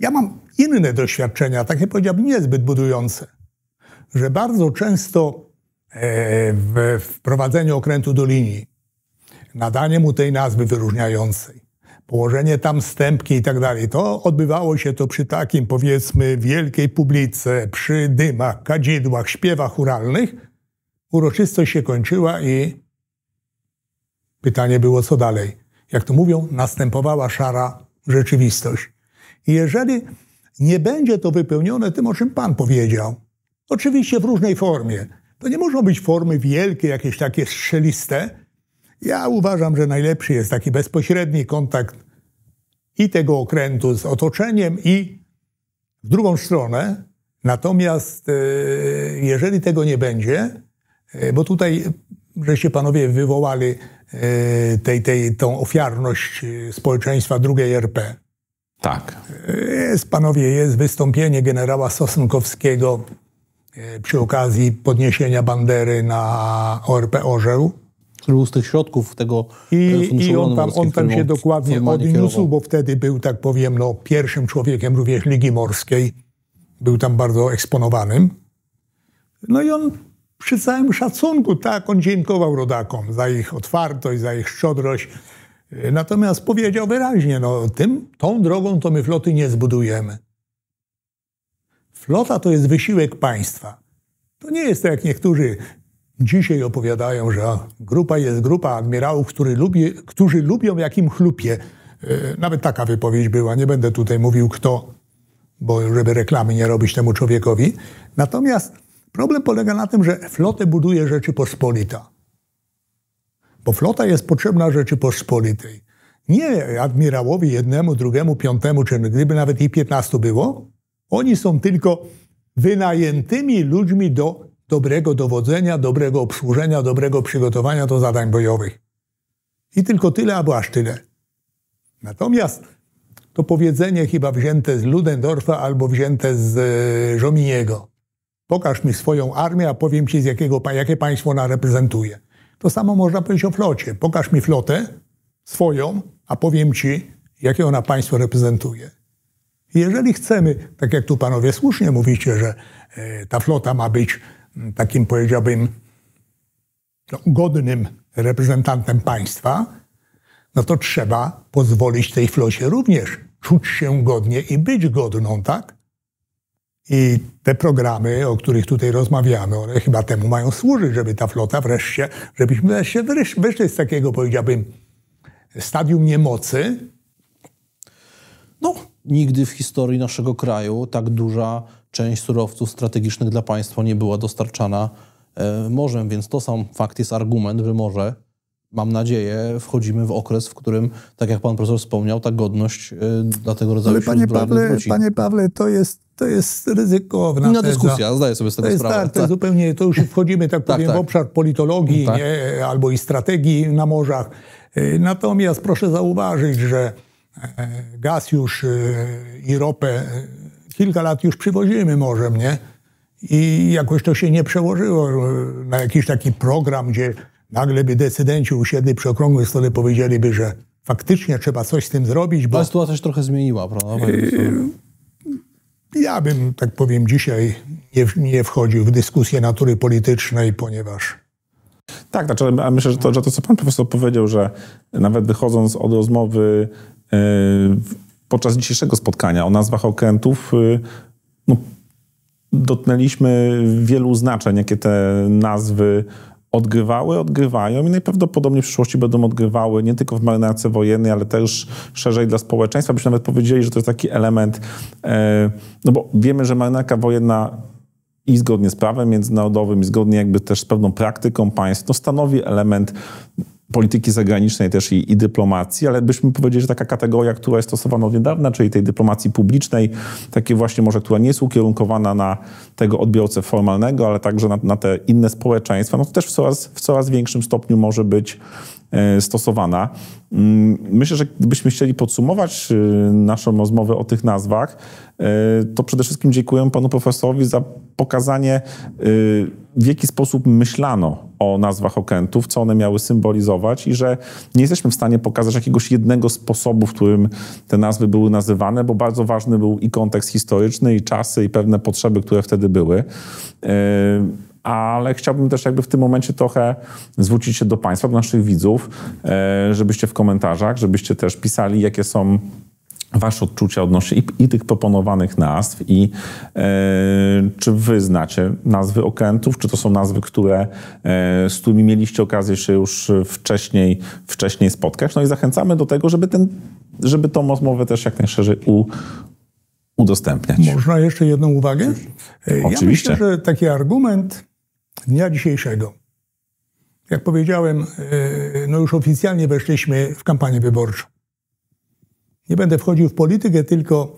ja mam inne doświadczenia, takie powiedziałbym niezbyt budujące, że bardzo często e, w wprowadzeniu okrętu do linii, nadanie mu tej nazwy wyróżniającej, położenie tam stępki i tak dalej, to odbywało się to przy takim, powiedzmy, wielkiej publice, przy dymach, kadzidłach, śpiewach churalnych. Uroczystość się kończyła i pytanie było, co dalej. Jak to mówią, następowała szara rzeczywistość. I jeżeli nie będzie to wypełnione tym, o czym Pan powiedział, oczywiście w różnej formie, to nie muszą być formy wielkie, jakieś takie strzeliste. Ja uważam, że najlepszy jest taki bezpośredni kontakt i tego okrętu z otoczeniem, i w drugą stronę. Natomiast e, jeżeli tego nie będzie, E, Bo tutaj, żeście panowie wywołali e, tej, tej, tą ofiarność e, społeczeństwa drugiej RP. Tak. Jest, panowie, jest wystąpienie generała Sosnkowskiego e, przy okazji podniesienia bandery na ORP Orzeł. Który był z tych środków tego I, i on tam, on tam się dokładnie odniósł, kierował. bo wtedy był, tak powiem, no, pierwszym człowiekiem również Ligi Morskiej. Był tam bardzo eksponowanym. No i on przy całym szacunku, tak, on dziękował rodakom za ich otwartość, za ich szczodrość. Natomiast powiedział wyraźnie, no tym, tą drogą to my floty nie zbudujemy. Flota to jest wysiłek państwa. To nie jest tak, jak niektórzy dzisiaj opowiadają, że grupa jest grupa admirałów, który lubi, którzy lubią jak im chlupie. E, Nawet taka wypowiedź była, nie będę tutaj mówił kto, bo żeby reklamy nie robić temu człowiekowi. Natomiast problem polega na tym, że flotę buduje Rzeczypospolita. Bo flota jest potrzebna Rzeczypospolitej. Nie admirałowi jednemu, drugiemu, piątemu, czy gdyby nawet i piętnastu było. Oni są tylko wynajętymi ludźmi do dobrego dowodzenia, dobrego obsłużenia, dobrego przygotowania do zadań bojowych. I tylko tyle, albo aż tyle. Natomiast to powiedzenie chyba wzięte z Ludendorfa albo wzięte z e, Żominiego. Pokaż mi swoją armię, a powiem ci, z jakiego, jakie państwo ona reprezentuje. To samo można powiedzieć o flocie. Pokaż mi flotę swoją, a powiem ci, jakie ona państwo reprezentuje. Jeżeli chcemy, tak jak tu panowie słusznie mówicie, że e, ta flota ma być mm, takim, powiedziałbym, no, godnym reprezentantem państwa, no to trzeba pozwolić tej flocie również czuć się godnie i być godną, tak? I te programy, o których tutaj rozmawiamy, one chyba temu mają służyć, żeby ta flota wreszcie, żebyśmy wreszcie wreszcie wyszli z takiego, powiedziałbym, stadium niemocy, No, nigdy w historii naszego kraju tak duża część surowców strategicznych dla państwa nie była dostarczana e, morzem, więc to sam fakt jest argument, że może, mam nadzieję, wchodzimy w okres, w którym, tak jak pan profesor wspomniał, ta godność e, dla tego rodzaju Ale panie Pawle, wróci. panie Pawle, to jest, to jest ryzykowna Inna teza. dyskusja, zdaję sobie z tego To jest, sprawę. tak, to jest zupełnie, to już wchodzimy, tak powiem, tak. w obszar politologii Tak. nie, albo i strategii na morzach. E, Natomiast proszę zauważyć, że e, gaz już e, i ropę e, kilka lat już przywozimy morzem, nie? I jakoś to się nie przełożyło na jakiś taki program, gdzie nagle by decydenci usiedli przy okrągłym stole powiedzieliby, że faktycznie trzeba coś z tym zrobić, bo Ale sytuacja się trochę zmieniła, prawda? Ja bym, tak powiem, dzisiaj nie, nie wchodził w dyskusje natury politycznej, ponieważ Tak, znaczy, ale myślę, że to, że to, co pan profesor powiedział, że nawet wychodząc od rozmowy w- podczas dzisiejszego spotkania o nazwach okrętów, e, no, dotknęliśmy wielu znaczeń, jakie te nazwy odgrywały, odgrywają i najprawdopodobniej w przyszłości będą odgrywały nie tylko w marynarce wojennej, ale też szerzej dla społeczeństwa. Byśmy nawet powiedzieli, że to jest taki element, e, no bo wiemy, że marynarka wojenna i zgodnie z prawem międzynarodowym, i zgodnie jakby też z pewną praktyką państw, to stanowi element polityki zagranicznej też i, i dyplomacji, ale byśmy powiedzieli, że taka kategoria, która jest stosowana od niedawna, czyli tej dyplomacji publicznej, takiej właśnie może, która nie jest ukierunkowana na tego odbiorcę formalnego, ale także na, na te inne społeczeństwa, no to też w coraz, w coraz większym stopniu może być e, stosowana. Mm, Myślę, że gdybyśmy chcieli podsumować e, naszą rozmowę o tych nazwach, e, to przede wszystkim dziękuję panu profesorowi za pokazanie, e, w jaki sposób myślano o nazwach okrętów, co one miały symbolizować i że nie jesteśmy w stanie pokazać jakiegoś jednego sposobu, w którym te nazwy były nazywane, bo bardzo ważny był i kontekst historyczny, i czasy, i pewne potrzeby, które wtedy były. E, ale chciałbym też jakby w tym momencie trochę zwrócić się do Państwa, do naszych widzów, e, żebyście w komentarzach, żebyście też pisali, jakie są Wasze odczucia odnośnie i, i tych proponowanych nazw i e, czy Wy znacie nazwy okrętów, czy to są nazwy, które, e, z którymi mieliście okazję się już wcześniej, wcześniej spotkać. No i zachęcamy do tego, żeby, ten, żeby tą rozmowę też jak najszerzej u, udostępniać. Można jeszcze jedną uwagę? E, Ja Oczywiście. myślę, że taki argument dnia dzisiejszego, jak powiedziałem, e, no już oficjalnie weszliśmy w kampanię wyborczą. Nie będę wchodził w politykę, tylko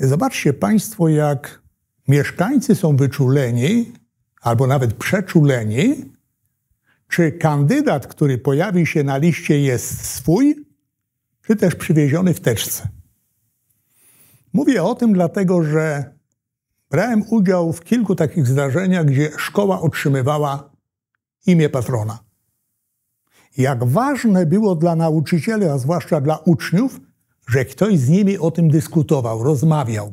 zobaczcie Państwo, jak mieszkańcy są wyczuleni, albo nawet przeczuleni czy kandydat, który pojawi się na liście jest swój, czy też przywieziony w teczce. Mówię o tym dlatego, że brałem udział w kilku takich zdarzeniach, gdzie szkoła otrzymywała imię patrona. Jak ważne było dla nauczycieli, a zwłaszcza dla uczniów, że ktoś z nimi o tym dyskutował, rozmawiał.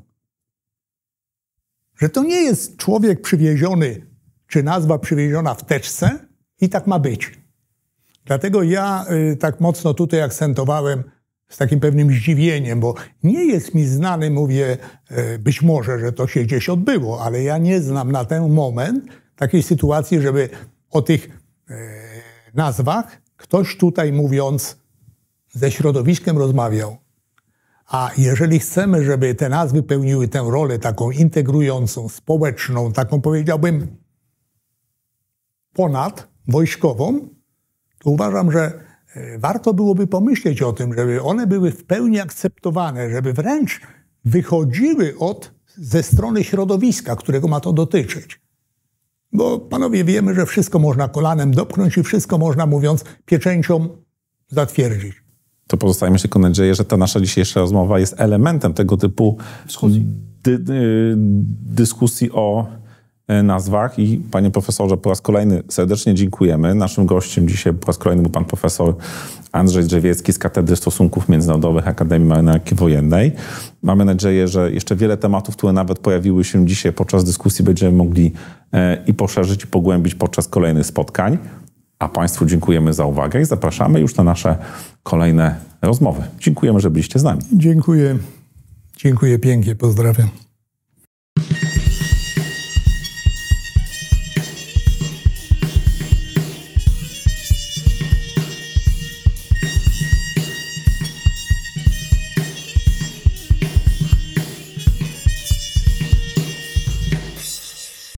Że to nie jest człowiek przywieziony, czy nazwa przywieziona w teczce i tak ma być. Dlatego ja y, tak mocno tutaj akcentowałem z takim pewnym zdziwieniem, bo nie jest mi znany, mówię, y, być może, że to się gdzieś odbyło, ale ja nie znam na ten moment takiej sytuacji, żeby o tych y, nazwach ktoś tutaj mówiąc ze środowiskiem rozmawiał. A jeżeli chcemy, żeby te nazwy pełniły tę rolę taką integrującą, społeczną, taką powiedziałbym ponad wojskową, to uważam, że e, warto byłoby pomyśleć o tym, żeby one były w pełni akceptowane, żeby wręcz wychodziły od, ze strony środowiska, którego ma to dotyczyć. Bo panowie wiemy, że wszystko można kolanem dopchnąć i wszystko można, mówiąc pieczęcią, zatwierdzić. To pozostajemy tylko nadzieję, że ta nasza dzisiejsza rozmowa jest elementem tego typu dy, dy, dyskusji o e, nazwach i panie profesorze po raz kolejny serdecznie dziękujemy. Naszym gościem dzisiaj po raz kolejny był pan profesor Andrzej Drzewiecki z Katedry Stosunków Międzynarodowych Akademii Marynarki Wojennej. Mamy nadzieję, że jeszcze wiele tematów, które nawet pojawiły się dzisiaj podczas dyskusji będziemy mogli e, i poszerzyć i pogłębić podczas kolejnych spotkań. A Państwu dziękujemy za uwagę i zapraszamy już na nasze kolejne rozmowy. Dziękujemy, że byliście z nami. Dziękuję. Dziękuję pięknie. Pozdrawiam.